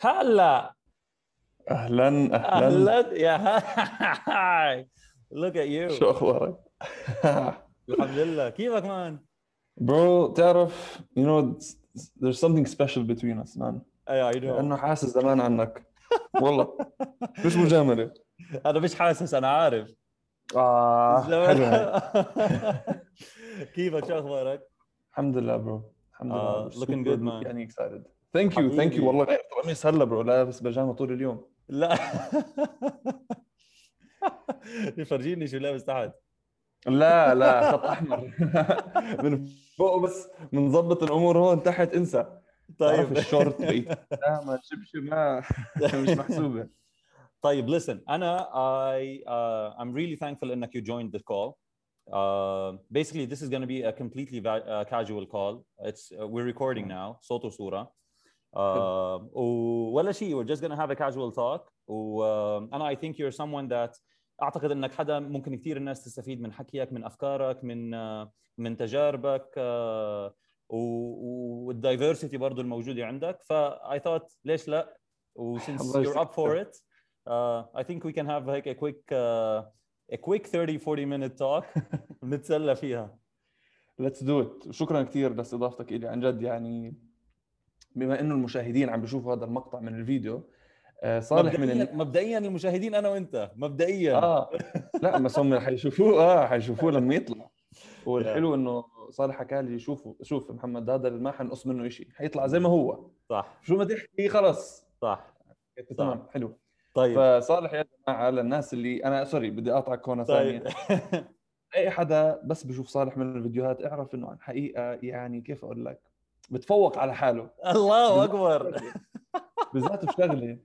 هلا. أهلا أهلا. أهلا. يا هاي. look at you شو أخبارك؟ الحمد لله. كيفك man؟ bro تعرف you know there's something special between us man. I I know لأنه حاسس زمان عنك. والله. مش مجاملة. أنا مش حاسس أنا عارف. آه. كيفك؟ شو أخبارك؟ الحمد لله bro الحمد آه, لله looking Super good, man. يعني excited. Thank you thank حبيبي. you والله غير قميص هلا bro لابس بيجامه طول اليوم. لا. يفرجيني شو لابس تحت. لا لا خط أحمر. من فوق بس بنظبط الأمور هون تحت انسى. طيب. الشورت لا ما شبشب ما مش محسوبة. طيب listen أنا I uh, I'm really thankful إنك you joined the call. Uh, basically this is going to be a completely va- uh, casual call. It's uh, we're recording now. صوت وصورة. ولا شيء we're just to have a casual talk. وأنا I think you're someone that أعتقد إنك حدا ممكن كثير الناس تستفيد من حكيك من أفكارك من uh, من تجاربك uh, والدايفرسيتي برضه الموجودة عندك. ف I thought ليش لا؟ و since الله you're up for يسعدك. it uh, I think we can have like a quick uh, a quick 30 40 minute talk نتسلى فيها. let's do it شكرا كثير لاستضافتك لي عن جد يعني بما إنه المشاهدين عم بيشوفوا هذا المقطع من الفيديو آه، صالح من مبدئيا ال... مبدئيا المشاهدين أنا وأنت مبدئيا. آه لا بس هم حيشوفوه آه حيشوفوه لما يطلع. والحلو إنه صالح حكى لي شوفوا شوف محمد هذا ما حنقص منه شيء حيطلع زي ما هو. صح. شو ما تحكي خلص. صح. تمام حلو. طيب. فصالح يا جماعة للناس اللي أنا سوري بدي اقطعك هون ثانية. طيب أي حدا بس بشوف صالح من الفيديوهات اعرف إنه عن حقيقة يعني كيف أقول لك؟ بتفوق على حاله. الله أكبر. بالذات بشغله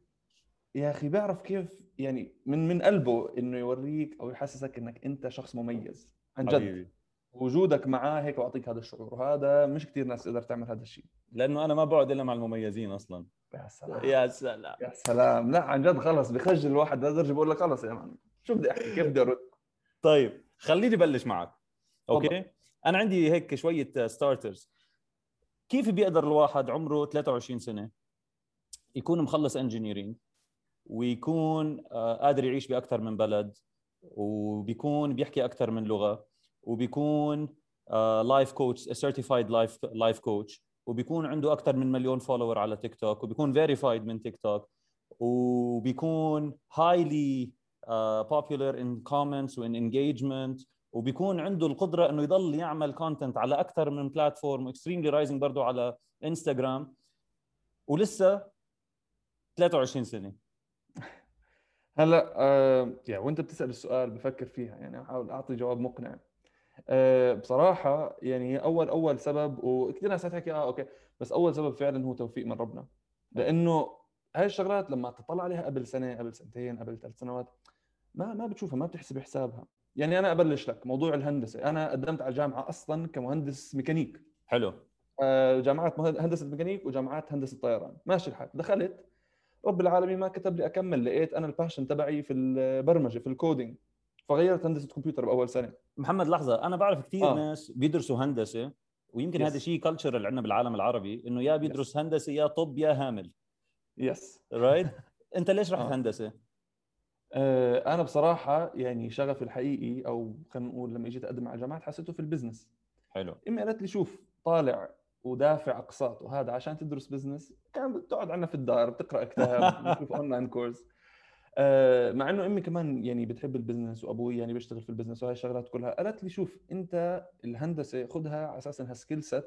يا أخي بيعرف كيف يعني من من قلبه إنه يوريك أو يحسسك إنك أنت شخص مميز عن جد. حبيبي. وجودك معاه هيك بعطيك هذا الشعور. وهذا مش كثير ناس تقدر تعمل هذا الشيء. لأنه أنا ما بقعد إلا مع المميزين أصلا. يا سلام. يا سلام. يا سلام. لا عن جد خلص بخجل الواحد. لدرجه بقول لك خلص يا man. شو بدي أحكي؟ كيف بدي أرد؟ طيب خليني بلش معك. okay؟ تفضل. أنا عندي هيك شوية starters كيف بيقدر الواحد عمره 23 سنة؟ يكون مخلص engineering ويكون آه، قادر يعيش بأكثر من بلد وبيكون بيحكي أكثر من لغة وبيكون life coach certified life life coach وبيكون عنده أكثر من مليون follower على تيك توك وبيكون verified من تيك توك وبيكون highly popular in comments and engagement وبيكون عنده القدرة إنه يضل يعمل content على أكثر من platform extremely rising برضه على انستغرام ولسه 23 سنة. هلأ آه يعني وأنت بتسأل السؤال بفكر فيها يعني أحاول أعطي جواب مقنع. آه بصراحة يعني أول أول سبب وكثير ناس حتحكي آه okay بس أول سبب فعلا هو توفيق من ربنا. لأنه هاي الشغلات لما تطلع عليها قبل سنة قبل سنتين قبل ثلاث سنوات ما ما بتشوفها ما بتحسب حسابها. يعني أنا أبلش لك موضوع الهندسة. أنا قدمت على الجامعة أصلا كمهندس ميكانيك. حلو. آه، جامعات هندسة ميكانيك وجامعات هندسة طيران. ماشي الحال. دخلت. رب العالمين ما كتب لي أكمل. لقيت أنا ال passion تبعي في البرمجة في ال coding فغيرت هندسة كمبيوتر بأول سنة. محمد لحظة. أنا بعرف كثير آه. ناس بيدرسوا هندسة ويمكن Yes. هذا شيء culture عندنا بالعالم العربي إنه يا بيدرس هندسة يا طب يا هامل. yes right أنت ليش رحت آه. هندسة؟ أنا بصراحة يعني شغفي الحقيقي أو خلينا نقول لما إجيت أقدم على الجامعات حسيته في ال business حلو. امي قالت لي شوف طالع ودافع اقساط وهذا عشان تدرس business كان بتقعد عنا في الدار بتقرأ كتاب بتشوف online course آه، مع إنه أمي كمان يعني بتحب ال business وأبوي يعني بيشتغل في ال business وهي الشغلات كلها قالت لي شوف أنت الهندسة خذها على أساس إنها skill set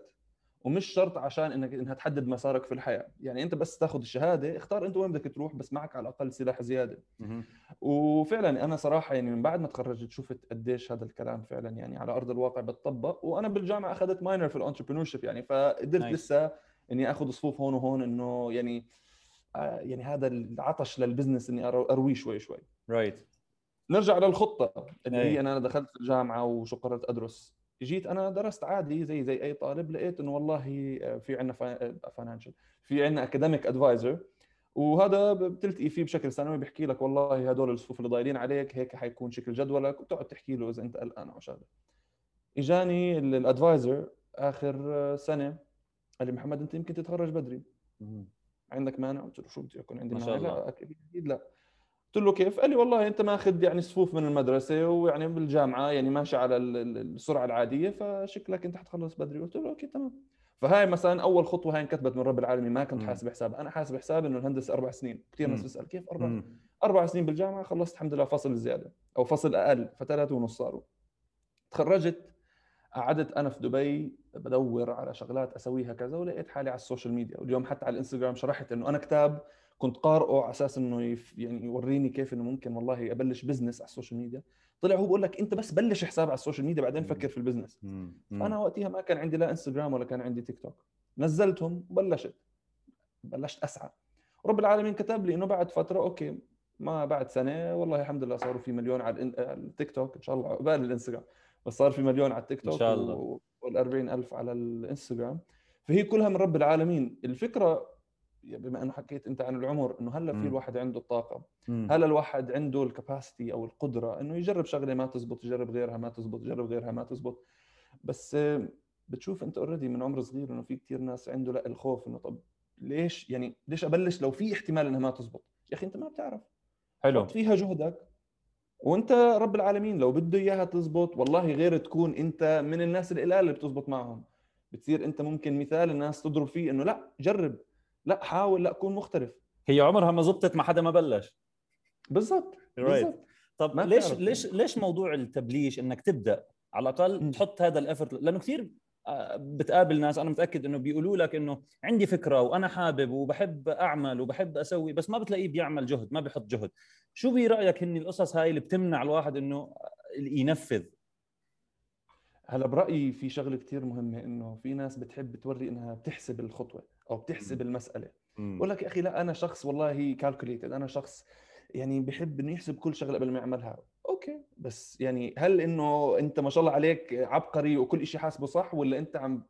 ومش شرط عشان إنك إنها تحدد مسارك في الحياة يعني أنت بس تاخذ الشهادة اختار أنت وين بدك تروح بس معك على الأقل سلاح زيادة. وفعلا أنا صراحة يعني من بعد ما تخرجت شفت قديش هذا الكلام فعلا يعني على أرض الواقع بتطبق وأنا بالجامعة أخذت minor في ال entrepreneur يعني فقدرت. لسه إني آخذ صفوف هون وهون إنه يعني آه، يعني هذا العطش لل business إني أرويه شوي شوي right نرجع للخطة اللي. هي أنا دخلت الجامعة وشو قررت أدرس جيت أنا درست عادي زي زي أي طالب لقيت إنه والله آه، في عندنا financial في عندنا academic advisor وهذا بتلتقي فيه بشكل سنوي بيحكي لك والله هدول الصفوف اللي ضايلين عليك هيك حيكون شكل جدولك وبتقعد تحكي له إذا أنت قلقان أو شغلة. إجاني ال advisor آخر سنة قال لي محمد أنت يمكن تتخرج بدري. عندك مانع؟ قلت له شو بدي يكون عندي ما مانع. لا أكيد لا. قلت له كيف؟ قال لي والله أنت ماخذ يعني صفوف من المدرسة ويعني بالجامعة يعني ماشي على ال- ال- السرعة العادية فشكلك أنت حتخلص بدري. قلت له okay تمام. فهاي مثلا أول خطوة هاي انكتبت من رب العالمين. ما كنت. حاسب حساب أنا حاسب حساب إنه الهندسة أربع سنين. كثير ناس. بتسال كيف أربع مم. أربع سنين بالجامعة؟ خلصت الحمد لله فصل زيادة أو فصل أقل فثلاثة ونص صاروا. تخرجت قعدت أنا في دبي بدور على شغلات أسويها كذا ولقيت حالي على ال social media. واليوم حتى على الإنستغرام شرحت إنه أنا كتاب كنت قارئه على أساس إنه if يعني يوريني كيف إنه ممكن والله أبلش business على ال social media. طلع هو بقول لك أنت بس بلش حساب على ال social media بعدين. فكر في ال business مم. فأنا وقتها ما كان عندي لا انستغرام ولا كان عندي تيك توك نزلتهم وبلشت بلشت أسعى. رب العالمين كتب لي إنه بعد فترة okay ما بعد سنة والله الحمد لله صاروا في مليون على التيك توك إن شاء الله عقبال الإنستغرام. بس صار في مليون على التيك توك شاء الله. وال ألف على الإنستغرام. فهي كلها من رب العالمين. الفكرة بما انه حكيت انت عن العمر إنه هلأ في. الواحد عنده الطاقة. هلأ الواحد عنده ال capacity أو القدرة إنه يجرب شغلة ما تزبط يجرب غيرها ما تزبط يجرب غيرها ما تزبط. بس بتشوف أنت already من عمر صغير إنه في كثير ناس عنده لا الخوف إنه طب ليش؟ يعني ليش أبلش لو في احتمال إنها ما تزبط؟ يا أخي أنت ما بتعرف. حلو. حط فيها جهدك. وأنت رب العالمين لو بده إياها تزبط والله غير تكون أنت من الناس القلال اللي بتزبط معهم. بتصير أنت ممكن مثال الناس تضرب فيه إنه لا جرب. لا حاول لا كون مختلف. هي عمرها ما زبطت مع حدا ما بلش. بالضبط Right. بالضبط. طب ما ليش بتعرف ليش ليش موضوع التبليش إنك تبدأ؟ على الأقل مم. تحط هذا الافورت لأنه كثير آه، بتقابل ناس أنا متأكد إنه بيقولوا لك إنه عندي فكرة وأنا حابب وبحب أعمل وبحب أسوي بس ما بتلاقيه بيعمل جهد ما بيحط جهد. شو برأيك هن القصص هاي اللي بتمنع الواحد إنه ينفذ؟ هلا برأيي في شغلة كثير مهمة إنه في ناس بتحب توري إنها بتحسب الخطوة. أو بتحسب المسألة. بقول لك يا أخي لا أنا شخص والله كالكوليتد أنا شخص يعني بحب إنه يحسب كل شغلة قبل ما يعملها. okay. بس يعني هل إنه أنت ما شاء الله عليك عبقري وكل شيء حاسبه صح ولا أنت عم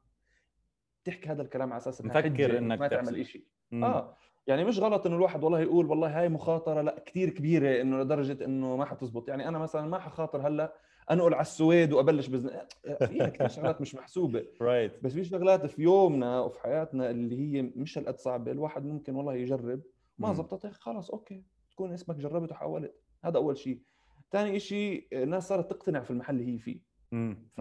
تحكي هذا الكلام على أساس مفكر إنك ما. تعمل شيء. آه. يعني مش غلط إنه الواحد والله يقول والله هاي مخاطرة لا كثير كبيرة إنه لدرجة إنه ما حتزبط. يعني أنا مثلا ما حخاطر هلأ انقل على السويد وأبلش business فيها كثير شغلات مش محسوبة. right بس في شغلات في يومنا وفي حياتنا اللي هي مش هالقد صعبة الواحد ممكن والله يجرب. ما. زبطت خلاص okay. تكون اسمك جربت وحاولت. هذا أول شيء. ثاني شيء الناس صارت تقتنع في المحل اللي هي فيه. ف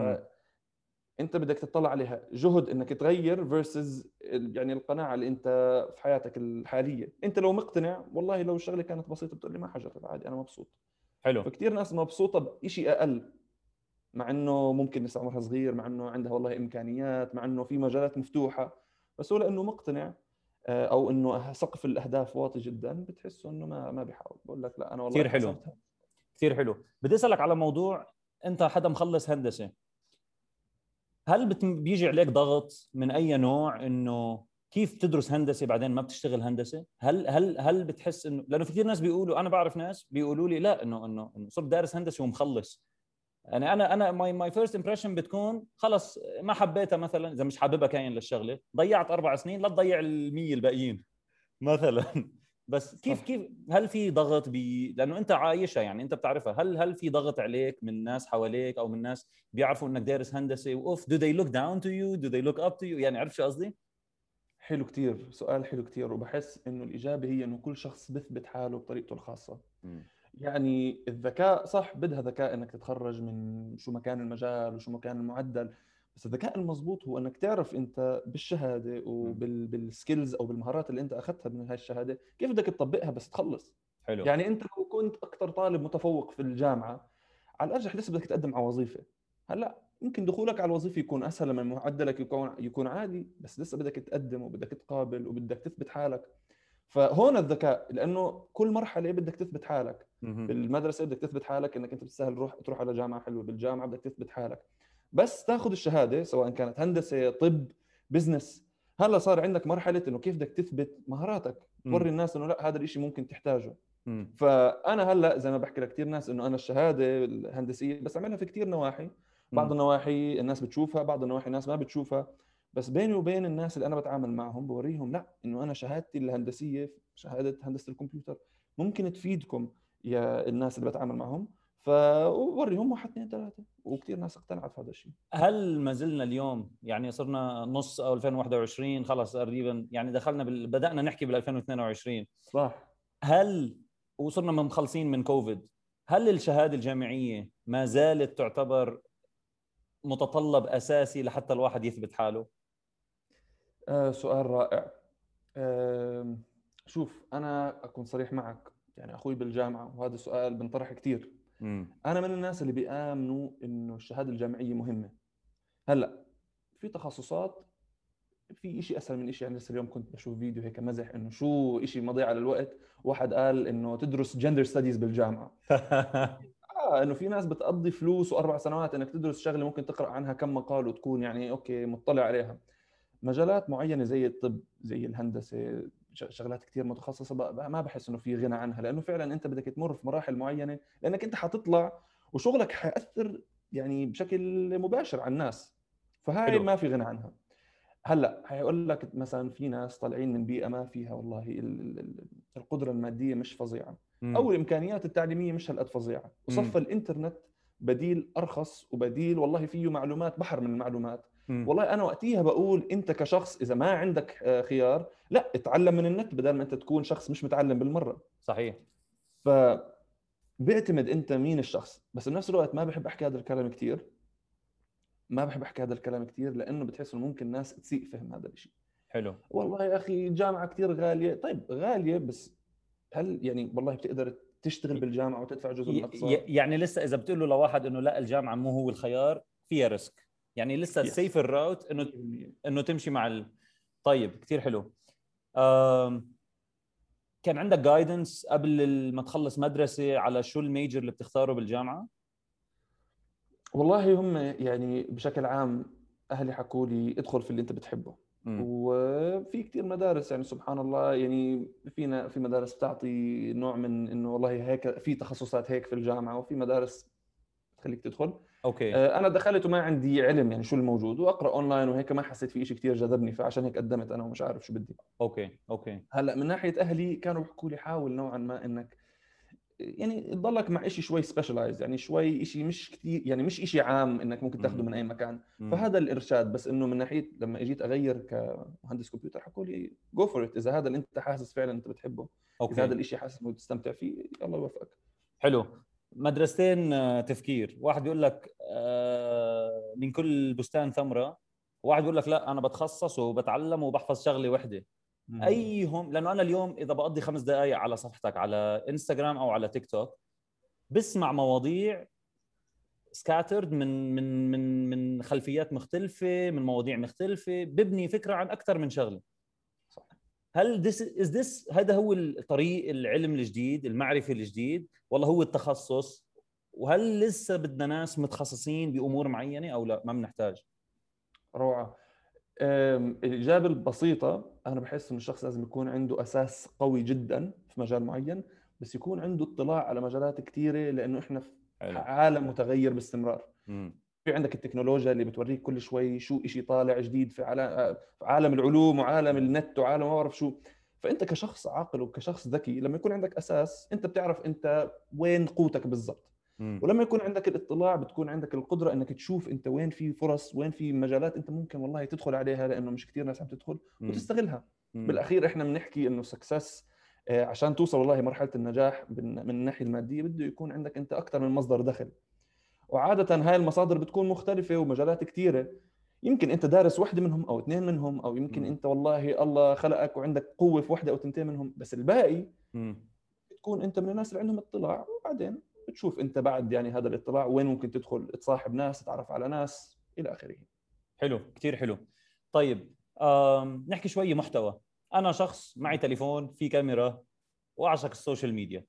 أنت بدك تطلع عليها. جهد إنك تغير versus يعني القناعة اللي أنت في حياتك الحالية. أنت لو مقتنع والله لو الشغلة كانت بسيطة بتقول لي ما حجرب عادي أنا مبسوط. حلو. فكتير ناس مبسوطة بشيء أقل مع إنه ممكن لسه عمرها صغير مع إنه عندها والله إمكانيات مع إنه في مجالات مفتوحة بس هو لأنه مقتنع آه، أو إنه سقف الأهداف واطي جدا بتحسه إنه ما ما بيحاول. بقول لك لا أنا والله كثير حلو. كثير حلو. بدي أسألك على موضوع أنت حدا مخلص هندسة. هل بيجي عليك ضغط من أي نوع إنه كيف تدرس هندسة بعدين ما بتشتغل هندسة؟ هل هل هل بتحس إنه لأنه في كثير ناس بيقولوا أنا بعرف ناس بيقولوا لي لا إنه إنه إنه صرت دارس هندسة ومخلص. يعني أنا أنا my my first impression بتكون خلص ما حبيتها مثلا إذا مش حاببها كاين لل شغلة ضيعت أربع سنين لا تضيع المية الباقيين مثلا. بس كيف صح. كيف هل في ضغط ب لأنه أنت عايشها يعني أنت بتعرفها هل هل في ضغط عليك من ناس حواليك أو من ناس بيعرفوا إنك دارس هندسة؟ وأوف do they look down to you? do they look up to you يعني عرفت شو قصدي؟ حلو كتير سؤال حلو كتير وبحس إنه الإجابة هي إنه كل شخص بثبت حاله بطريقته الخاصة. يعني الذكاء صح بدها ذكاء إنك تتخرج من شو مكان المجال وشو مكان المعدل بس الذكاء المضبوط هو إنك تعرف أنت بالشهادة وبالسكيلز أو بالمهارات اللي أنت أخذتها من هاي الشهادة كيف بدك تطبقها بس تخلص؟ حلو. يعني أنت لو كنت أكثر طالب متفوق في الجامعة على الأرجح لسه بدك تقدم على وظيفة. هلأ يمكن دخولك على الوظيفة يكون أسهل لما معدلك يكون يكون عالي بس لسه بدك تقدم وبدك تقابل وبدك تثبت حالك. فهون الذكاء لأنه كل مرحلة بدك تثبت حالك. بالمدرسة بدك تثبت حالك إنك أنت بتستاهل روح تروح على جامعة حلوة بالجامعة بدك تثبت حالك. بس تاخذ الشهادة سواء كانت هندسة طب بزنس هلأ صار عندك مرحلة إنه كيف بدك تثبت مهاراتك. توري الناس إنه لأ هذا الشيء ممكن تحتاجه. فأنا هلأ زي ما بحكي لكثير ناس إنه أنا الشهادة الهندسية بس اعملها في كثير نواحي. بعض. النواحي الناس بتشوفها بعض النواحي الناس ما بتشوفها. بس بيني وبين الناس اللي أنا بتعامل معهم بوريهم لأ إنه أنا شهادتي الهندسية شهادة هندسة الكمبيوتر ممكن تفيدكم يا الناس اللي بتعامل معهم. فوريهم واحد اثنين ثلاثة وكثير ناس اقتنعت في هذا الشيء. هل ما زلنا اليوم يعني صرنا نص أو 2021 خلص تقريبا يعني دخلنا بال... بدأنا نحكي بال 2022 صح. هل وصرنا مخلصين من كوفيد هل الشهادة الجامعية ما زالت تعتبر متطلب أساسي لحتى الواحد يثبت حاله؟ آه سؤال رائع. آه شوف أنا أكون صريح معك. يعني أخوي بالجامعة وهذا السؤال بنطرح كثير أنا من الناس اللي بيآمنوا إنه الشهادة الجامعية مهمة. هلأ في تخصصات في شيء أسهل من شيء يعني لسه اليوم كنت بشوف فيديو هيك مزح إنه شو شيء مضيعه للوقت. واحد قال إنه تدرس gender studies بالجامعة. آه إنه في ناس بتقضي فلوس وأربع سنوات إنك تدرس شغلة ممكن تقرأ عنها كم مقال وتكون يعني okay مطلع عليها مجالات معينة زي الطب زي الهندسة شغلات كثير متخصصة ما بحس إنه في غنى عنها لأنه فعلا أنت بدك تمر في مراحل معينة لأنك أنت حتطلع وشغلك حيأثر يعني بشكل مباشر على الناس فهاي حلو. ما في غنى عنها هلأ حيقول لك مثلا في ناس طالعين من بيئة ما فيها والله القدرة المادية مش فظيعة. أو الإمكانيات التعليمية مش هالقد فظيعة. وصف الإنترنت بديل أرخص وبديل والله فيه معلومات بحر من المعلومات. م. والله أنا وقتيها بقول أنت كشخص إذا ما عندك آه، خيار لا اتعلم من النت بدل ما أنت تكون شخص مش متعلم بالمرة. صحيح. ف بيعتمد أنت مين الشخص. بس بنفس الوقت ما بحب أحكي هذا الكلام كثير ما بحب أحكي هذا الكلام كثير لأنه بتحس إنه ممكن ناس تسيء فهم هذا الشيء حلو. والله يا أخي الجامعة كثير غالية. طيب غالية بس هل يعني والله بتقدر تشتغل بالجامعة وتدفع جزء من الاقساط؟ يعني لسه إذا بتقول له لواحد إنه لا الجامعة مو هو الخيار فيها risk. يعني لسه ال safe route إنه إنه تمشي مع ال... طيب كثير حلو. كان عندك guidance قبل ما تخلص مدرسة على شو ال major اللي بتختاره بالجامعة؟ والله هم يعني بشكل عام أهلي حكوا لي ادخل في اللي أنت بتحبه. وفي كثير مدارس يعني سبحان الله يعني فينا في مدارس بتعطي نوع من إنه والله هيك في تخصصات هيك في الجامعة وفي مدارس تخليك تدخل. okay. آه، أنا دخلت وما عندي علم يعني شو الموجود وأقرأ اونلاين وهيك ما حسيت في شيء كثير جذبني فعشان هيك قدمت أنا ومش عارف شو بدي. okay okay. هلأ من ناحية أهلي كانوا بيحكوا لي حاول نوعا ما إنك يعني تضلك مع شيء شوي specialized يعني شوي شيء مش كثير يعني مش شيء عام إنك ممكن تاخذه من أي مكان. مم. فهذا الإرشاد بس إنه من ناحية لما إجيت أغير كمهندس كمبيوتر حكوا لي go for إذا هذا اللي أنت حاسس فعلا أنت بتحبه okay. اذا هذا الشيء حاسس إنه تستمتع فيه الله يوفقك حلو. مدرستين آه، تفكير. واحد بيقول لك آه، من كل بستان ثمرة واحد بيقول لك لا أنا بتخصص وبتعلم وبحفظ شغله وحدة. أيهم لأنه أنا اليوم إذا بقضي خمس دقائق على صفحتك على انستغرام أو على تيك توك بسمع مواضيع سكاترد من من من من خلفيات مختلفة من مواضيع مختلفة ببني فكرة عن أكثر من شغلة. هل this is this هذا هو الطريق العلم الجديد المعرفة الجديد ولا هو التخصص؟ وهل لسه بدنا ناس متخصصين بأمور معينة أو لا؟ ما بنحتاج. روعة. الاجابه البسيطة أنا بحس إنه الشخص لازم يكون عنده أساس قوي جدا في مجال معين بس يكون عنده اطلاع على مجالات كثيره لأنه إحنا في عالم متغير باستمرار. في عندك التكنولوجيا اللي بتوريك كل شوي شو شيء طالع جديد في عالم في عالم العلوم وعالم النت وعالم ما بعرف شو. فأنت كشخص عاقل وكشخص ذكي لما يكون عندك أساس أنت بتعرف أنت وين قوتك بالضبط. ولما يكون عندك الاطلاع بتكون عندك القدرة إنك تشوف أنت وين في فرص وين في مجالات أنت ممكن والله تدخل عليها لأنه مش كثير ناس عم تدخل وتستغلها مم. بالأخير إحنا بنحكي إنه سكسس آه، عشان توصل والله مرحلة النجاح من الناحية المادية بده يكون عندك أنت أكثر من مصدر دخل وعادة هاي المصادر بتكون مختلفة ومجالات كثيره يمكن أنت دارس وحدة منهم أو اثنين منهم أو يمكن م. أنت والله الله خلقك وعندك قوة في وحدة أو اثنتين منهم بس الباقي م. تكون أنت من الناس اللي عندهم اطلاع وبعدين بتشوف انت بعد يعني هذا الاطلاع وين ممكن تدخل تصاحب ناس تتعرف على ناس إلى آخره. حلو كثير حلو. طيب نحكي شوي محتوى. أنا شخص معي تليفون في كاميرا وأعشق السوشيال ميديا.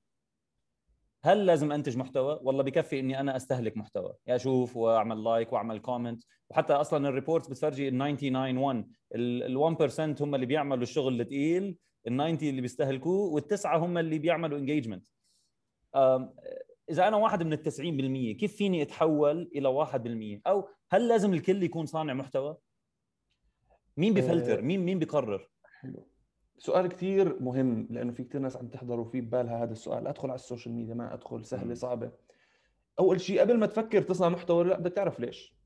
هل لازم أنتج محتوى؟ والله بكفي إني أنا أستهلك محتوى. يا أشوف وأعمل like وأعمل comment وحتى أصلا ال reports بتفرجي ال 99 1 ال 1% هم اللي بيعملوا الشغل الثقيل ال 90 اللي بيستهلكوه والتسعه هم اللي بيعملوا engagement إذا أنا واحد من ال 90% كيف فيني أتحول إلى 1% أو هل لازم الكل يكون صانع محتوى؟ مين بفلتر مين مين بيقرر؟ حلو. سؤال كثير مهم لأنه في كثير ناس عم تحضر وفي ببالها هذا السؤال. أدخل على السوشيال ميديا ما أدخل سهلة صعبة. أول شيء قبل ما تفكر تصنع محتوى لأ بدك تعرف ليش.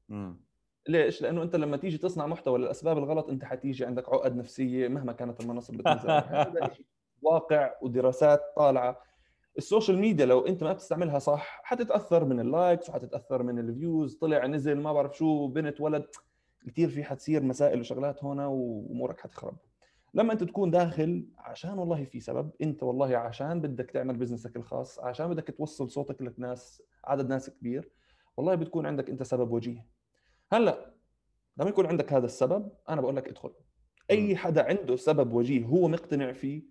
ليش؟ لأنه أنت لما تيجي تصنع محتوى للأسباب الغلط أنت حتيجي عندك عقد نفسية مهما كانت المنصه اللي بتنزل واقع ودراسات طالعة. السوشيال ميديا لو أنت ما بتستعملها صح حتتأثر من ال likes وحتتأثر من ال views طلع نزل ما بعرف شو بنت ولد. كثير في حتصير مسائل وشغلات هنا وأمورك حتخرب. لما أنت تكون داخل عشان والله في سبب أنت والله عشان بدك تعمل business ك الخاص عشان بدك توصل صوتك للناس عدد ناس كبير والله بتكون عندك أنت سبب وجيه. هلأ لما يكون عندك هذا السبب أنا بقول لك ادخل. أي حدا عنده سبب وجيه هو مقتنع فيه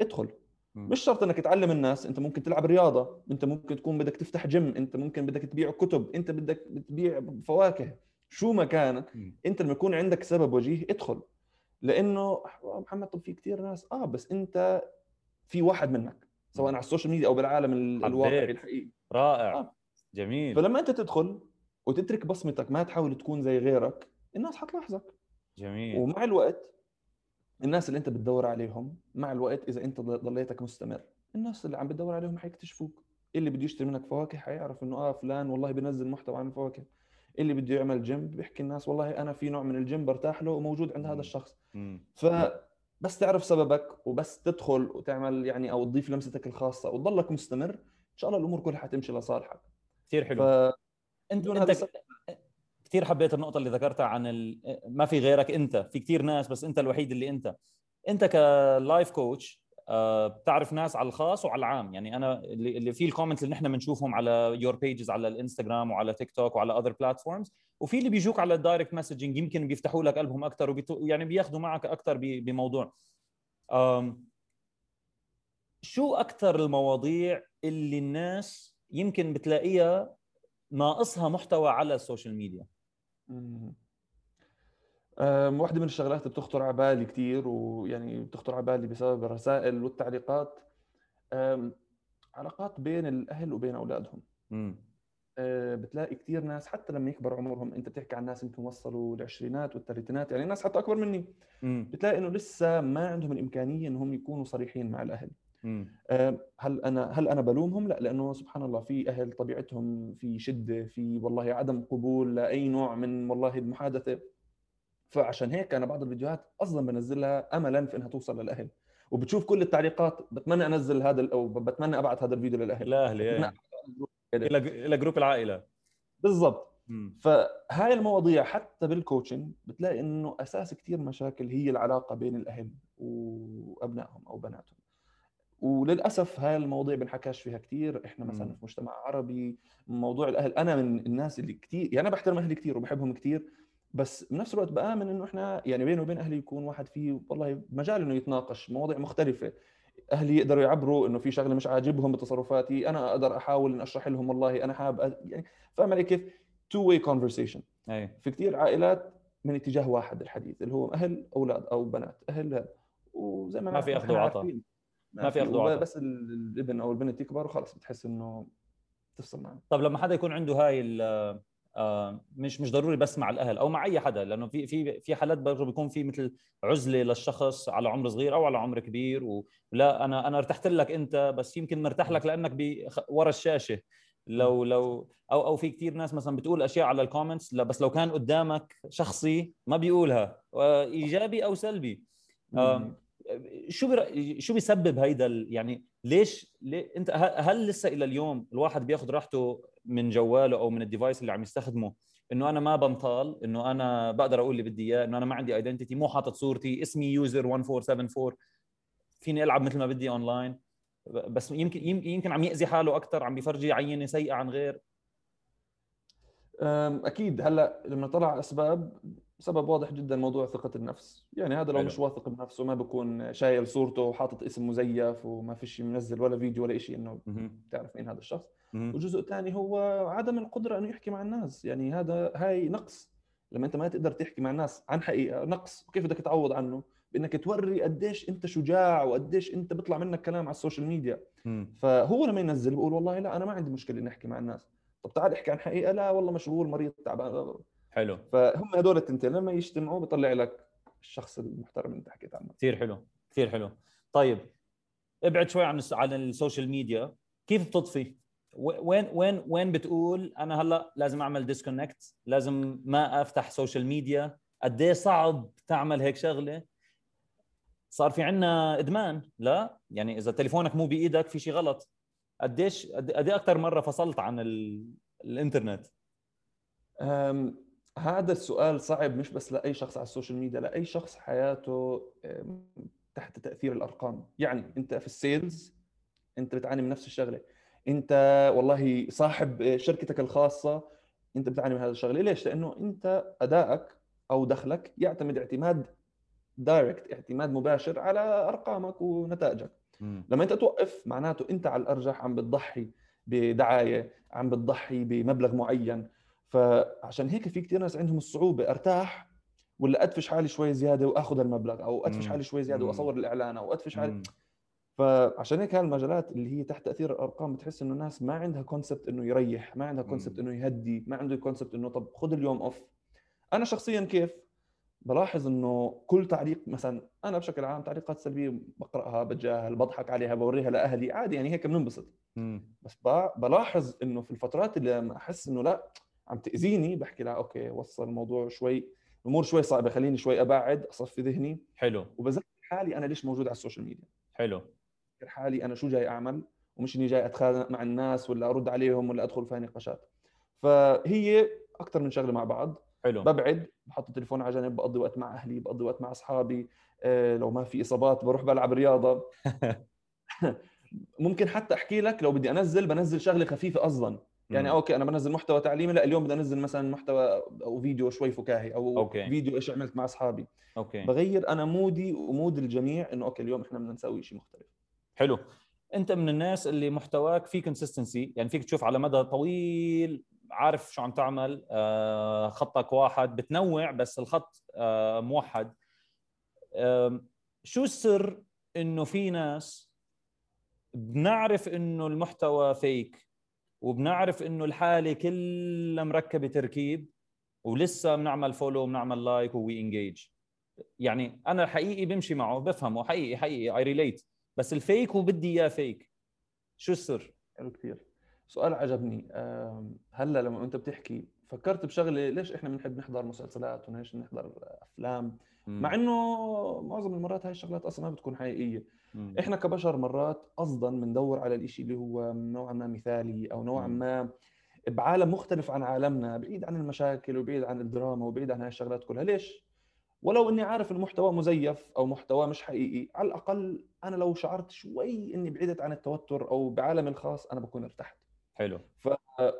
ادخل. مش شرط إنك تعلم الناس أنت ممكن تلعب رياضة أنت ممكن تكون بدك تفتح جيم أنت ممكن بدك تبيع كتب أنت بدك تبيع فواكه. شو ما كان. أنت لما يكون عندك سبب وجيه ادخل. لأنه محمد طب في كثير ناس. آه بس أنت في واحد منك سواء على السوشيال ميديا أو بالعالم. الواقعي الحقيقي. رائع. آه. جميل. فلما أنت تدخل وتترك بصمتك ما تحاول تكون زي غيرك الناس حتلاحظك. جميل. ومع الوقت الناس اللي انت بتدور عليهم مع الوقت إذا انت ضليتك مستمر الناس اللي عم بتدور عليهم حيكتشفوك اللي بده يشتري منك فواكه حيعرف إنه آه فلان والله بينزل محتوى عن الفواكه اللي بده يعمل جيم بيحكي الناس والله أنا في نوع من الجيم برتاح له وموجود عند هذا. الشخص مم. فبس تعرف سببك وبس تدخل وتعمل يعني أو تضيف لمستك الخاصة وتضلك مستمر إن شاء الله الأمور كلها حتمشي لصالحك كثير حلو ف أنت أنت هذا. كثير حبيت النقطة اللي ذكرتها عن ال... ما في غيرك أنت في كثير ناس بس أنت الوحيد اللي أنت. أنت ك life coach آه، بتعرف ناس على الخاص وعلى العام. يعني أنا اللي في ال comments اللي نحن بنشوفهم على your pages على الإنستغرام وعلى تيك توك وعلى other platforms وفي اللي بيجوك على ال direct messaging يمكن بيفتحوا لك قلبهم أكثر وبيتو... يعني بياخذوا معك أكثر ب... بموضوع. أم... شو أكثر المواضيع اللي الناس يمكن بتلاقيها ناقصها محتوى على السوشيال ميديا واحدة من الشغلات اللي بتخطر على بالي كثير ويعني بتخطر على بالي بسبب الرسائل والتعليقات علاقات بين الأهل وبين أولادهم. أه، بتلاقي كثير ناس حتى لما يكبر عمرهم أنت بتحكي عن ناس يمكن وصلوا العشرينات والثلاثينات يعني ناس حتى أكبر مني. امم بتلاقي إنه لسه ما عندهم الإمكانية إنهم يكونوا صريحين مع أه، هل أنا هل أنا بلومهم؟ لا لأنه سبحان الله في أهل طبيعتهم في شدة في والله عدم قبول لأي نوع من والله المحادثة. فعشان هيك أنا بعض الفيديوهات أصلا بنزلها املا في إنها توصل للأهل. وبتشوف كل التعليقات بتمنى أنزل هذا أو بتمنى أبعث هذا الفيديو للأهل. كده. إلى إلى جروب العائلة. بالضبط. فهاي المواضيع حتى بالكوتشنج بتلاقي إنه أساس كثير مشاكل هي العلاقة بين الأهل وأبنائهم أو بناتهم. وللأسف هاي المواضيع بنحكاش فيها كثير إحنا مثلا. في مجتمع عربي موضوع الأهل أنا من الناس اللي كثير يعني أنا بحترم أهلي كثير وبحبهم كثير بس بنفس الوقت بآمن إنه إحنا يعني بيني وبين أهلي يكون واحد فيه والله مجال إنه يتناقش مواضيع مختلفة. أهلي يقدروا يعبروا إنه في شغلة مش عاجبهم بتصرفاتي أنا أقدر أحاول ان أشرح لهم والله أنا حابب أ- يعني فاهم علي كيف؟ two-way conversation في كثير عائلات من اتجاه واحد الحديث اللي هو أهل أولاد أو بنات أهل وزي ما ما في إحنا أخذ وعطا. عارفين، ما في وعطا. بس ال- الابن أو البنت يكبر وخلص بتحس إنه تفصل معه طب لما حدا يكون عنده هاي ال- آه، مش مش ضروري بس مع الأهل أو مع أي حدا لأنه في في في حالات برضه بيكون في مثل عزلة للشخص على عمر صغير أو على عمر كبير ولا أنا أنا ارتحت لك أنت بس يمكن مرتاح لك لأنك ورا الشاشة. لو لو أو أو في كثير ناس مثلا بتقول أشياء على ال comments بس لو كان قدامك شخصي ما بيقولها آه، إيجابي أو سلبي. شو. شو بيسبب هيدا. يعني ليش ليه... انت هل لسه إلى اليوم الواحد بياخذ راحته من جواله أو من ال device اللي عم يستخدمه إنه أنا ما بنطال إنه أنا بقدر أقول اللي بدي إياه إنه أنا ما عندي identity مو حاطط صورتي اسمي user 1474 فيني ألعب مثل ما بدي اونلاين بس يمكن يمكن عم يأذي حاله أكثر عم بيفرجي عينة سيئة عن غير أكيد هلأ لما طلع على اسباب سبب واضح جدا موضوع ثقة النفس. يعني هذا لو حلو. مش واثق بنفسه ما بكون شايل صورته وحاطط اسم مزيف وما فيش منزل ولا فيديو ولا شيء إنه مهم. تعرف مين هذا الشخص. مهم. والجزء الثاني هو عدم القدرة إنه يحكي مع الناس. يعني هذا هاي نقص. لما أنت ما تقدر تحكي مع الناس عن حقيقة نقص. وكيف بدك تعوض عنه؟ بإنك توري قديش أنت شجاع وقديش أنت بيطلع منك كلام على السوشيال ميديا. مم. فهو لما ينزل بقول والله لا أنا ما عندي مشكلة إني أحكي مع الناس. طب تعال احكي عن حقيقة. لا والله مشغول مريض تعبان. حلو. فهم هدول التنتين لما يجتمعوا بيطلع لك الشخص المحترم اللي انت حكيت عنه. كثير حلو كثير حلو. طيب ابعد شوي عن عن السوشيال ميديا. كيف بتطفي؟ وين وين وين بتقول أنا هلأ لازم أعمل disconnect لازم ما أفتح سوشيال ميديا قد إيه صعب تعمل هيك شغلة؟ صار في عنا إدمان. لا يعني إذا تليفونك مو بإيدك في شيء غلط. قديش قد إيه أكثر مرة فصلت عن ال... الإنترنت؟ أم، هذا السؤال صعب مش بس لأي شخص على السوشيال ميديا لأي شخص حياته تحت تأثير الأرقام. يعني أنت في ال sales أنت بتعاني من نفس الشغلة. أنت والله صاحب شركتك الخاصة أنت بتعاني من هذا الشغلة. ليش؟ لأنه أنت أدائك أو دخلك يعتمد اعتماد direct اعتماد مباشر على أرقامك ونتائجك. مم. لما أنت توقف معناته أنت على الأرجح عم بتضحي بدعاية عم بتضحي بمبلغ معين. فعشان هيك في كثير ناس عندهم الصعوبة أرتاح ولا أدفش حالي شوي زيادة واخذ المبلغ أو أدفش. حالي شوي زيادة. وأصور الإعلان أو أدفش حالي. فعشان هيك هالمجالات اللي هي تحت تأثير الأرقام بتحس إنه الناس ما عندها concept إنه يريح ما عندها concept. إنه يهدي ما عنده concept إنه طب خذ اليوم off أنا شخصيا كيف بلاحظ إنه كل تعليق مثلا أنا بشكل عام تعليقات سلبية بقرأها بتجاهل بضحك عليها بوريها لأهلي عادي يعني هيك بننبسط. بس بلاحظ إنه في الفترات اللي أحس إنه لا عم تأذيني بحكي لا okay وصل الموضوع شوي الأمور شوي صعبة خليني شوي أبعد أصفي ذهني. حلو. وبذكر حالي أنا ليش موجود على السوشيال ميديا. حلو. بذكر حالي أنا شو جاي أعمل ومش إني جاي أتخانق مع الناس ولا أرد عليهم ولا أدخل في نقاشات فهي أكثر من شغلة مع بعض. حلو. ببعد بحط التليفون على جنب بقضي وقت مع أهلي بقضي وقت مع أصحابي. آه، لو ما في إصابات بروح بلعب رياضة. ممكن حتى أحكي لك لو بدي أنزل بنزل شغلة خفيفة أصلا. يعني. okay أنا بنزل محتوى تعليمي لا اليوم بدي أنزل مثلا محتوى أو فيديو شوي فكاهي أو okay. فيديو إيش عملت مع أصحابي. okay. بغير أنا mood ي و mood الجميع إنه okay اليوم إحنا بدنا نسوي شيء مختلف. حلو. أنت من الناس اللي محتواك في consistency يعني فيك تشوف على مدى طويل عارف شو عم تعمل آه، خطك واحد بتنوع بس الخط آه، موحد. شو السر إنه في ناس بنعرف إنه المحتوى فيك وبنعرف إنه الحالة كلها مركبة تركيب ولسه بنعمل follow وبنعمل like و engage يعني أنا حقيقي بمشي معه بفهمه. حقيقي حقيقي I relate بس ال fake وبدي إياه fake شو السر؟ حلو كثير سؤال عجبني. هلأ لما أنت بتحكي فكرت بشغلة ليش إحنا بنحب نحضر مسلسلات وليش نحضر أفلام؟ مع إنه معظم المرات هاي الشغلات أصلا ما بتكون حقيقية. مم. إحنا كبشر مرات قصدا بندور على الإشي اللي هو نوعا ما مثالي أو نوعا. ما بعالم مختلف عن عالمنا بعيد عن المشاكل وبعيد عن الدراما وبعيد عن هاي الشغلات كلها. ليش؟ ولو إني عارف المحتوى مزيف أو محتوى مش حقيقي على الأقل أنا لو شعرت شوي إني بعدت عن التوتر أو بعالمي الخاص أنا بكون ارتحت. حلو.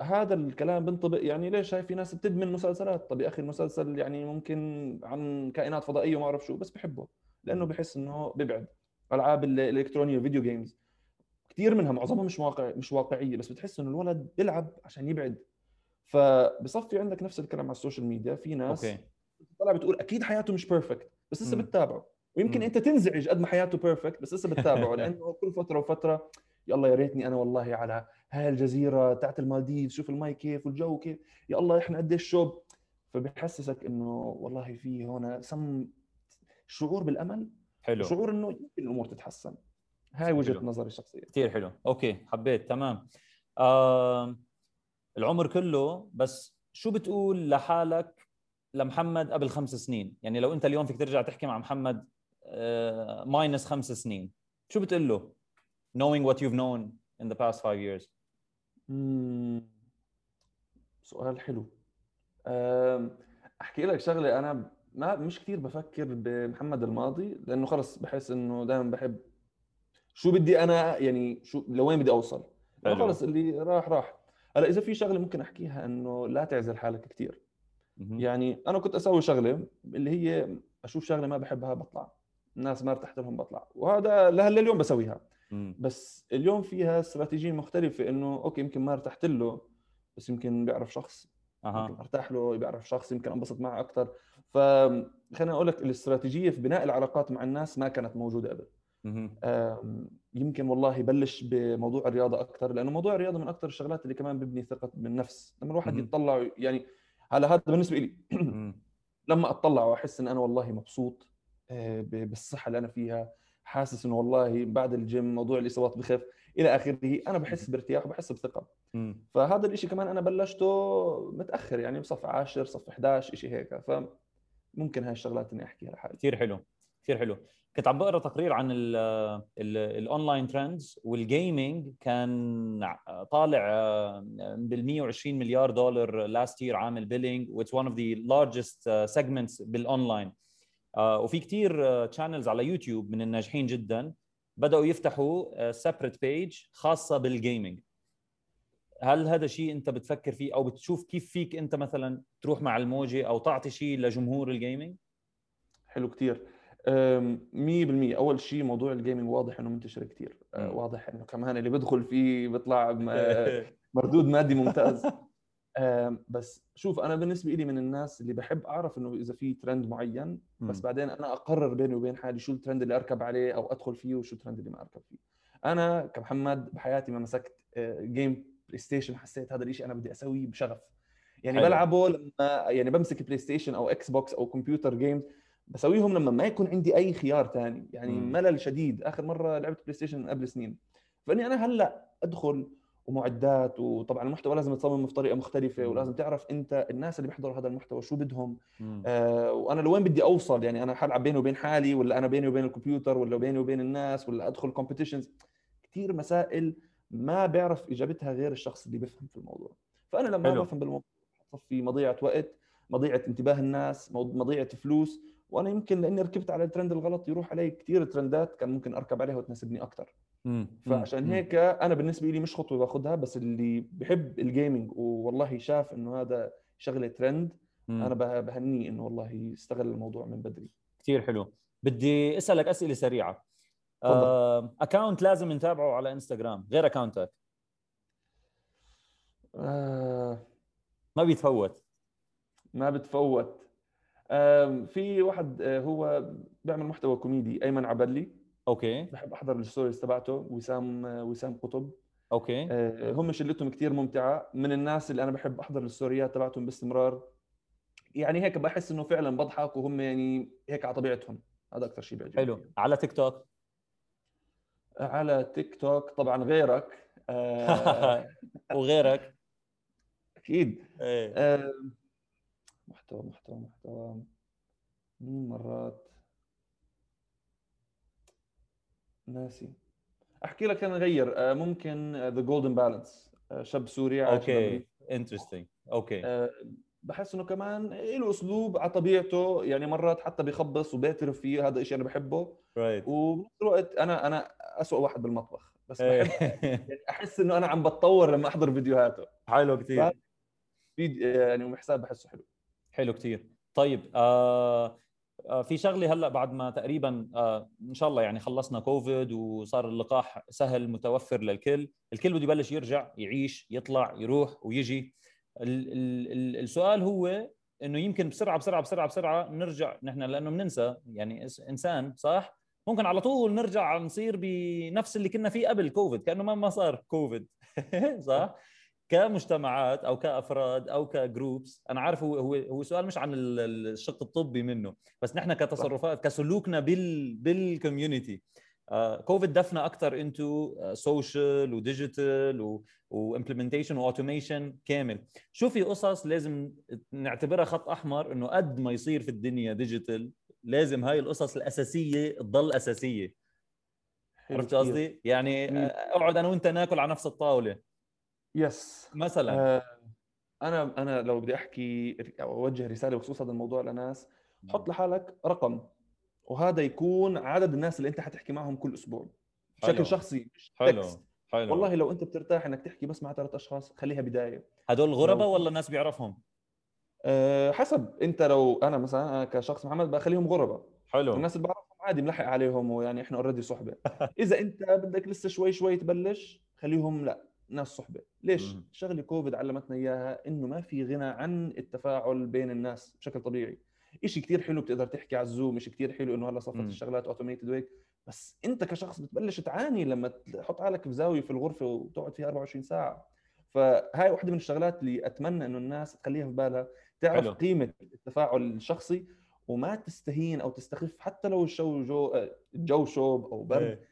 هذا الكلام بنطبق يعني ليش؟ هاي في ناس بتدمن مسلسلات. طب يا أخي المسلسل يعني ممكن عن كائنات فضائية وما أعرف شو بس بحبه لأنه بحس إنه ببعد. ألعاب ال- الإلكترونية فيديو جيمز كثير منها معظمها مش واقع مش واقعية بس بتحس إنه الولد بيلعب عشان يبعد. فبصفي عندك نفس الكلام على السوشيال ميديا. في ناس okay. طلع بتقول أكيد حياته مش perfect بس لسه. بتتابعه. ويمكن. أنت تنزعج قد ما حياته perfect بس لسه بتتابعه. لأنه كل فترة وفترة يلا يا ريتني أنا والله على هاي الجزيرة تاعت المالديف شوف المي كيف والجو كيف. يا الله إحنا قديش شوب. فبحسسك إنه والله في هنا سم شعور بالأمل. حلو. شعور إنه يمكن الأمور تتحسن. هاي وجهة حلو. نظري الشخصيه كثير حلو. okay حبيت تمام. آه العمر كله بس شو بتقول لحالك لمحمد قبل خمس سنين؟ يعني لو أنت اليوم فيك ترجع تحكي مع محمد آه minus خمس سنين شو بتقول له؟ Knowing what you've known in the past five years. مم. سؤال حلو. أحكي لك شغلة أنا ما مش كثير بفكر بمحمد الماضي لأنه خلص بحس إنه دائما بحب شو بدي أنا يعني شو لوين بدي أوصل. خلص اللي راح راح. هلأ إذا في شغلة ممكن أحكيها إنه لا تعزل حالك كثير. يعني أنا كنت أسوي شغلة اللي هي أشوف شغلة ما بحبها بطلع. الناس ما ارتحت لهم بطلع. وهذا لهلا اليوم بسويها. بس اليوم فيها استراتيجية مختلفة إنه أوكي يمكن ما ارتحت له بس يمكن بيعرف شخص. يمكن أها أرتاح له بيعرف شخص يمكن أنبسط معه أكثر فخليني أقول لك الاستراتيجية في بناء العلاقات مع الناس ما كانت موجودة قبل يمكن والله بلش بموضوع الرياضة أكثر لأنه موضوع الرياضة من أكثر الشغلات اللي كمان ببني ثقة بالنفس. لما الواحد. يتطلع يعني هلا هذا بالنسبة لي. لما اطلع وأحس إن أنا والله مبسوط آه، بالصحة اللي أنا فيها حاسس إنه والله بعد الجيم موضوع الاصابات بخف إلى آخره أنا بحس بارتياح وبحس بثقة. فهذا الشيء كمان أنا بلشته متأخر يعني بصف 10 صف 11 شيء هيك. فممكن هاي الشغلات إني أحكيها لحالي. كثير حلو كثير حلو. كنت عم بقرأ تقرير عن ال online trends وال gaming كان طالع آه، بال 120 مليار دولار last year عامل billing وit's one of the largest segments بال online وفي كثير channels على يوتيوب من الناجحين جدا بدأوا يفتحوا separate page خاصة بال gaming هل هذا شيء أنت بتفكر فيه أو بتشوف كيف فيك أنت مثلا تروح مع الموجة أو تعطي شيء لجمهور ال gaming حلو كثير 100% أول شيء موضوع ال gaming واضح إنه منتشر كثير مم. واضح إنه كمان اللي بدخل فيه بيطلع مردود مادي ممتاز. بس شوف أنا بالنسبة لي من الناس اللي بحب أعرف إنه إذا في ترند معين بس. بعدين أنا أقرر بيني وبين حالي شو الترند اللي أركب عليه أو أدخل فيه وشو الترند اللي ما أركب فيه. أنا كمحمد بحياتي ما مسكت game بلاي ستيشن حسيت هذا الشيء أنا بدي أسويه بشغف يعني حلو. بلعبه لما يعني بمسك بلاي ستيشن أو إكس بوكس أو كمبيوتر games بسويهم لما ما يكون عندي أي خيار ثاني يعني مم. ملل شديد آخر مرة لعبت بلاي ستيشن من قبل سنين فإني أنا هلأ أدخل ومعدات وطبعا المحتوى لازم يتصمم بطريقة مختلفة. ولازم تعرف أنت الناس اللي بيحضروا هذا المحتوى شو بدهم مم. آه وأنا لوين بدي أوصل يعني أنا حلعب بيني وبين حالي ولا أنا بيني وبين الكمبيوتر ولا بيني وبين الناس ولا أدخل competitions كثير مسائل ما بيعرف إجابتها غير الشخص اللي بيفهم في الموضوع فأنا لما حلو. بفهم بالموضوع في مضيعة وقت مضيعة انتباه الناس مضيعة فلوس وأنا يمكن لأني ركبت على الترند الغلط يروح علي كثير ترندات كان ممكن أركب عليها وتناسبني أكثر. فعشان. هيك أنا بالنسبة لي مش خطوة باخذها بس اللي بحب الجيمنج والله شاف إنه هذا شغلة ترند. أنا به- بهنيه إنه والله استغل الموضوع من بدري كثير حلو بدي أسألك أسئلة سريعة. account لازم نتابعه على انستغرام غير اكونتك آه. ما بيتفوت. ما بتفوت. آم، في واحد آه، هو بيعمل محتوى كوميدي أيمن عبدلي. okay. بحب أحضر ال stories تبعته وسام آه، وسام قطب. okay. آه، هم شلتهم كثير ممتعة. من الناس اللي أنا بحب أحضر ال storyات تبعتهم باستمرار. يعني هيك بحس إنه فعلا بضحك وهم يعني هيك على طبيعتهم. هذا أكثر شيء بيعجبني. حلو. على تيك توك على تيك توك طبعا غيرك. وغيرك. أكيد. إيه. آه، محتوى محتوى محتوى. مين مرات. ناسي. أحكي لك أنا غير. آه، ممكن The Golden Balance شاب سوري okay. interesting okay. آه، بحس إنه كمان له اسلوب على طبيعته يعني مرات حتى بيخبص وبيعترف فيه هذا الشيء أنا بحبه. رايت وبنفس الوقت أنا أنا اسوء واحد بالمطبخ. بس إيه. بحب يعني أحس إنه أنا عم بتطور لما أحضر فيديوهاته. حلو كثير في يعني ومحساب بحسه حلو. حلو كثير طيب آه آه في شغلة هلأ بعد ما تقريبا آه إن شاء الله يعني خلصنا كوفيد وصار اللقاح سهل متوفر للكل. الكل بده يبلش يرجع يعيش يطلع يروح ويجي. ال ال ال السؤال هو إنه يمكن بسرعة بسرعة بسرعة بسرعة نرجع. نحن لأنه بننسى. يعني إنسان صح؟ ممكن على طول نرجع نصير بنفس اللي كنا فيه قبل كوفيد كأنه ما ما صار كوفيد. صح؟ كمجتمعات أو كأفراد أو ك groups أنا عارف هو هو هو سؤال مش عن ال- ال- الشق الطبي منه بس نحن كتصرفات كسلوكنا بال بال community كوفيد دفنا أكثر انتو social و digital و implementation و automation كامل. شو في قصص لازم نعتبرها خط أحمر إنه قد ما يصير في الدنيا digital لازم هاي القصص الأساسية تضل أساسية. حلو عرفت. قصدي؟ يعني أقعد أنا وأنت ناكل على نفس الطاولة. yes. مثلا. آه، أنا أنا لو بدي أحكي أو أوجه رسالة بخصوص هذا الموضوع لناس حط لحالك رقم وهذا يكون عدد الناس اللي أنت حتحكي معهم كل أسبوع. حلو. بشكل شخصي مش حلو. text حلو. والله لو أنت بترتاح إنك تحكي بس مع ثلاث أشخاص خليها بداية. هدول غرباء لو- ولا الناس بيعرفهم؟ أه حسب. انت لو أنا مثلا أنا كشخص محمد بخليهم غرباء. حلو. الناس اللي بعرفهم عادي ملحق عليهم ويعني إحنا already صحبة. إذا انت بدك لسه شوي شوي تبلش خليهم لا ناس صحبة. ليش؟ مم. شغلة كوفيد علمتنا إياها إنه ما في غنى عن التفاعل بين الناس بشكل طبيعي. إشي كتير حلو بتقدر تحكي على الزوم إشي كتير حلو إنه هلأ مم. الشغلات automated وهيك بس أنت كشخص بتبلش تعاني لما تحط حالك في زاوية في الغرفة وتقعد فيها 24 ساعة. فهاي واحدة من الشغلات اللي أتمنى إنه الناس تخليها في بالها. تعرف حلو. قيمة التفاعل الشخصي وما تستهين أو تستخف حتى لو الجو جو الجو شوب أو برد إيه.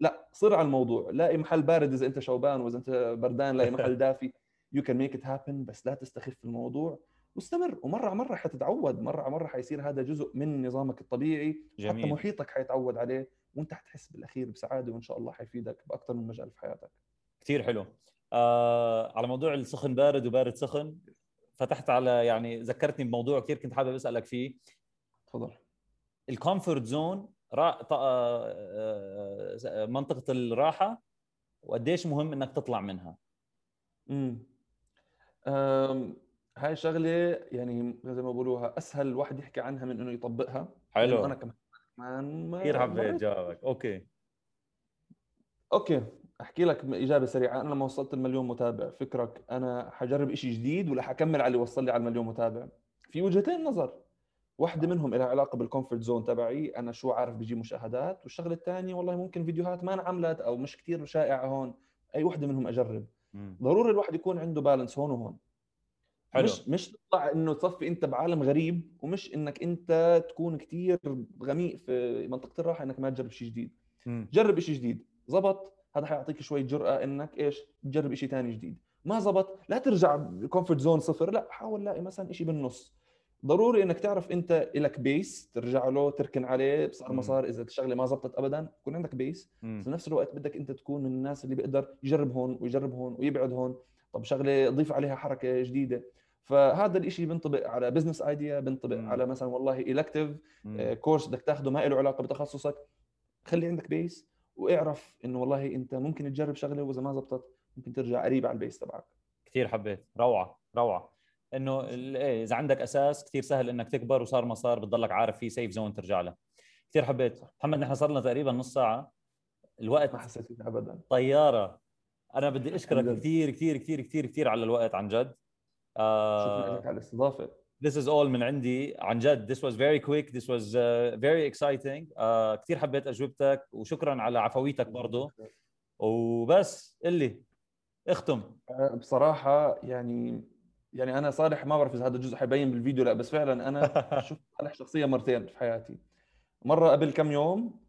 لا صر على الموضوع. لاقي محل بارد إذا أنت شوبان وإذا أنت بردان لاقي محل دافي. you can make it happen بس لا تستخف الموضوع. واستمر. ومرة على مرة حتتعود. مرة على مرة حيصير هذا جزء من نظامك الطبيعي. جميل. حتى محيطك حيتعود عليه. وأنت حتحس بالأخير بسعادة وإن شاء الله حيفيدك باكثر من مجال في حياتك. كثير حلو. آه على موضوع السخن بارد وبارد سخن فتحت على يعني ذكرتني بموضوع كثير كنت حابب أسألك فيه. تفضل. ال comfort zone. آه، آه، منطقة الراحة وقديش مهم إنك تطلع منها؟ امم هاي شغلة يعني زي ما بقولوها أسهل الواحد يحكي عنها من إنه يطبقها. حلو. أنا كمان كمان ما- كثير حبيت جوابك. okay. okay. أحكي لك إجابة سريعة. أنا لما وصلت المليون متابع فكرك أنا حجرب شيء جديد ولا حكمل على اللي وصل لي على المليون متابع؟ في وجهتين نظر. واحدة منهم لها علاقة بال comfort zone تبعي. أنا شو عارف بيجيب مشاهدات. والشغلة الثانية والله ممكن فيديوهات ما انعملت أو مش كثير شائعة هون. أي وحده منهم أجرب. ضروري الواحد يكون عنده balance هون وهون. حلو. مش مش تطلع إنه تصفي أنت بعالم غريب ومش إنك أنت تكون كثير غميق في منطقة الراحة إنك ما تجرب شيء جديد. مم. جرب شيء جديد. زبط. هذا حيعطيك شوي جرأة إنك إيش تجرب شيء ثاني جديد ما زبط لا ترجع comfort zone صفر لا حاول لاقي مثلا شيء بالنص ضروري إنك تعرف أنت لك base ترجع له تركن عليه صار. ما صار إذا الشغلة ما زبطت ابدا يكون عندك base مم. في نفس الوقت بدك أنت تكون من الناس اللي بيقدر يجرب هون ويجرب هون ويبعد هون طب شغلة ضيف عليها حركة جديدة فهذا الشيء بينطبق على business idea بينطبق مم. على مثلا والله elective مم. course بدك تاخده ما له علاقة بتخصصك خلي عندك base واعرف إنه والله أنت ممكن تجرب شغلة وإذا ما زبطت ممكن ترجع قريب على ال base تبعك. كثير حبيت. روعة روعة. إنه إيه، إذا عندك أساس كثير سهل إنك تكبر وصار ما صار بتضلك عارف في safe zone ترجع له. كثير حبيت. محمد نحن صار لنا تقريبا نص ساعة. الوقت ما حسيت فيها ابدا. طيارة. أنا بدي أشكرك. كثير كثير كثير كثير كثير على الوقت عن جد. شكرا آه لك على الاستضافة. This is all من عندي عن جد. This was very quick. This was uh, very exciting. Uh, كثير حبيت أجوبتك وشكرا على عفويتك برضه وبس اللي اختم. آه، بصراحة يعني يعني أنا صالح ما بعرف إذا هذا الجزء حيبين بالفيديو لا بس فعلا أنا شفت صالح شخصيا مرتين في حياتي. مرة قبل كم يوم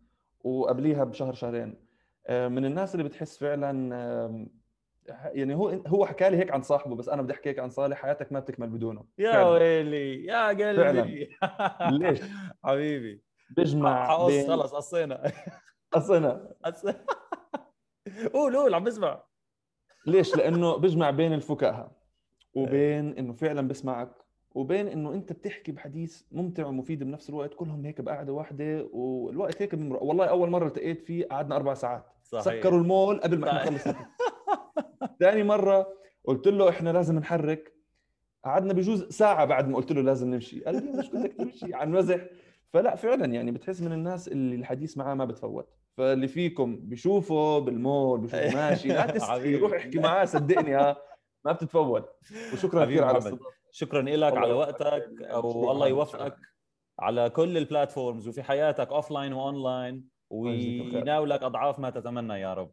وقبليها بشهر شهرين. آه، من الناس اللي بتحس فعلا يعني هو هو حكى لي هيك عن صاحبه بس أنا بدي أحكي هيك عن صالح حياتك ما بتكمل بدونه يا فعلاً. ويلي يا قلبي ليش؟ حبيبي بيجمع حقص بين خلص قصينا أصلا قص- قول قول عم بسمع ليش؟ لأنه بيجمع بين الفكاهة وبين إنه فعلا بسمعك وبين إنه أنت بتحكي بحديث ممتع ومفيد بنفس الوقت كلهم هيك بقعدة واحدة والوقت هيك بمرق والله أول مرة التقيت فيه قعدنا أربع ساعات صحيح. سكروا المول قبل ما إحنا. نخلص ثاني مرة قلت له إحنا لازم نحرك قعدنا بجوز ساعة بعد ما قلت له لازم نمشي قال لي مش بدك تمشي عن مزح فلا فعلا يعني بتحس من الناس اللي الحديث معاه ما بتفوت فاللي فيكم بيشوفه بالمول بيشوفه ماشي لا حبيبي. روح احكي معاه صدقني ها ما بتتفوت وشكرا كثير على. الاستضافة شكرا لك على. وقتك والله. يوفقك على كل ال platforms وفي حياتك offline و online يجزيك الخير. ويناولك أضعاف ما تتمنى يا رب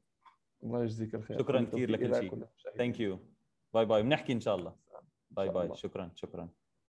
الله يجزيك الخير. شكراً كثير لكل شيء. thank you bye bye بنحكي إن شاء الله. bye bye. شكرا. شكرا.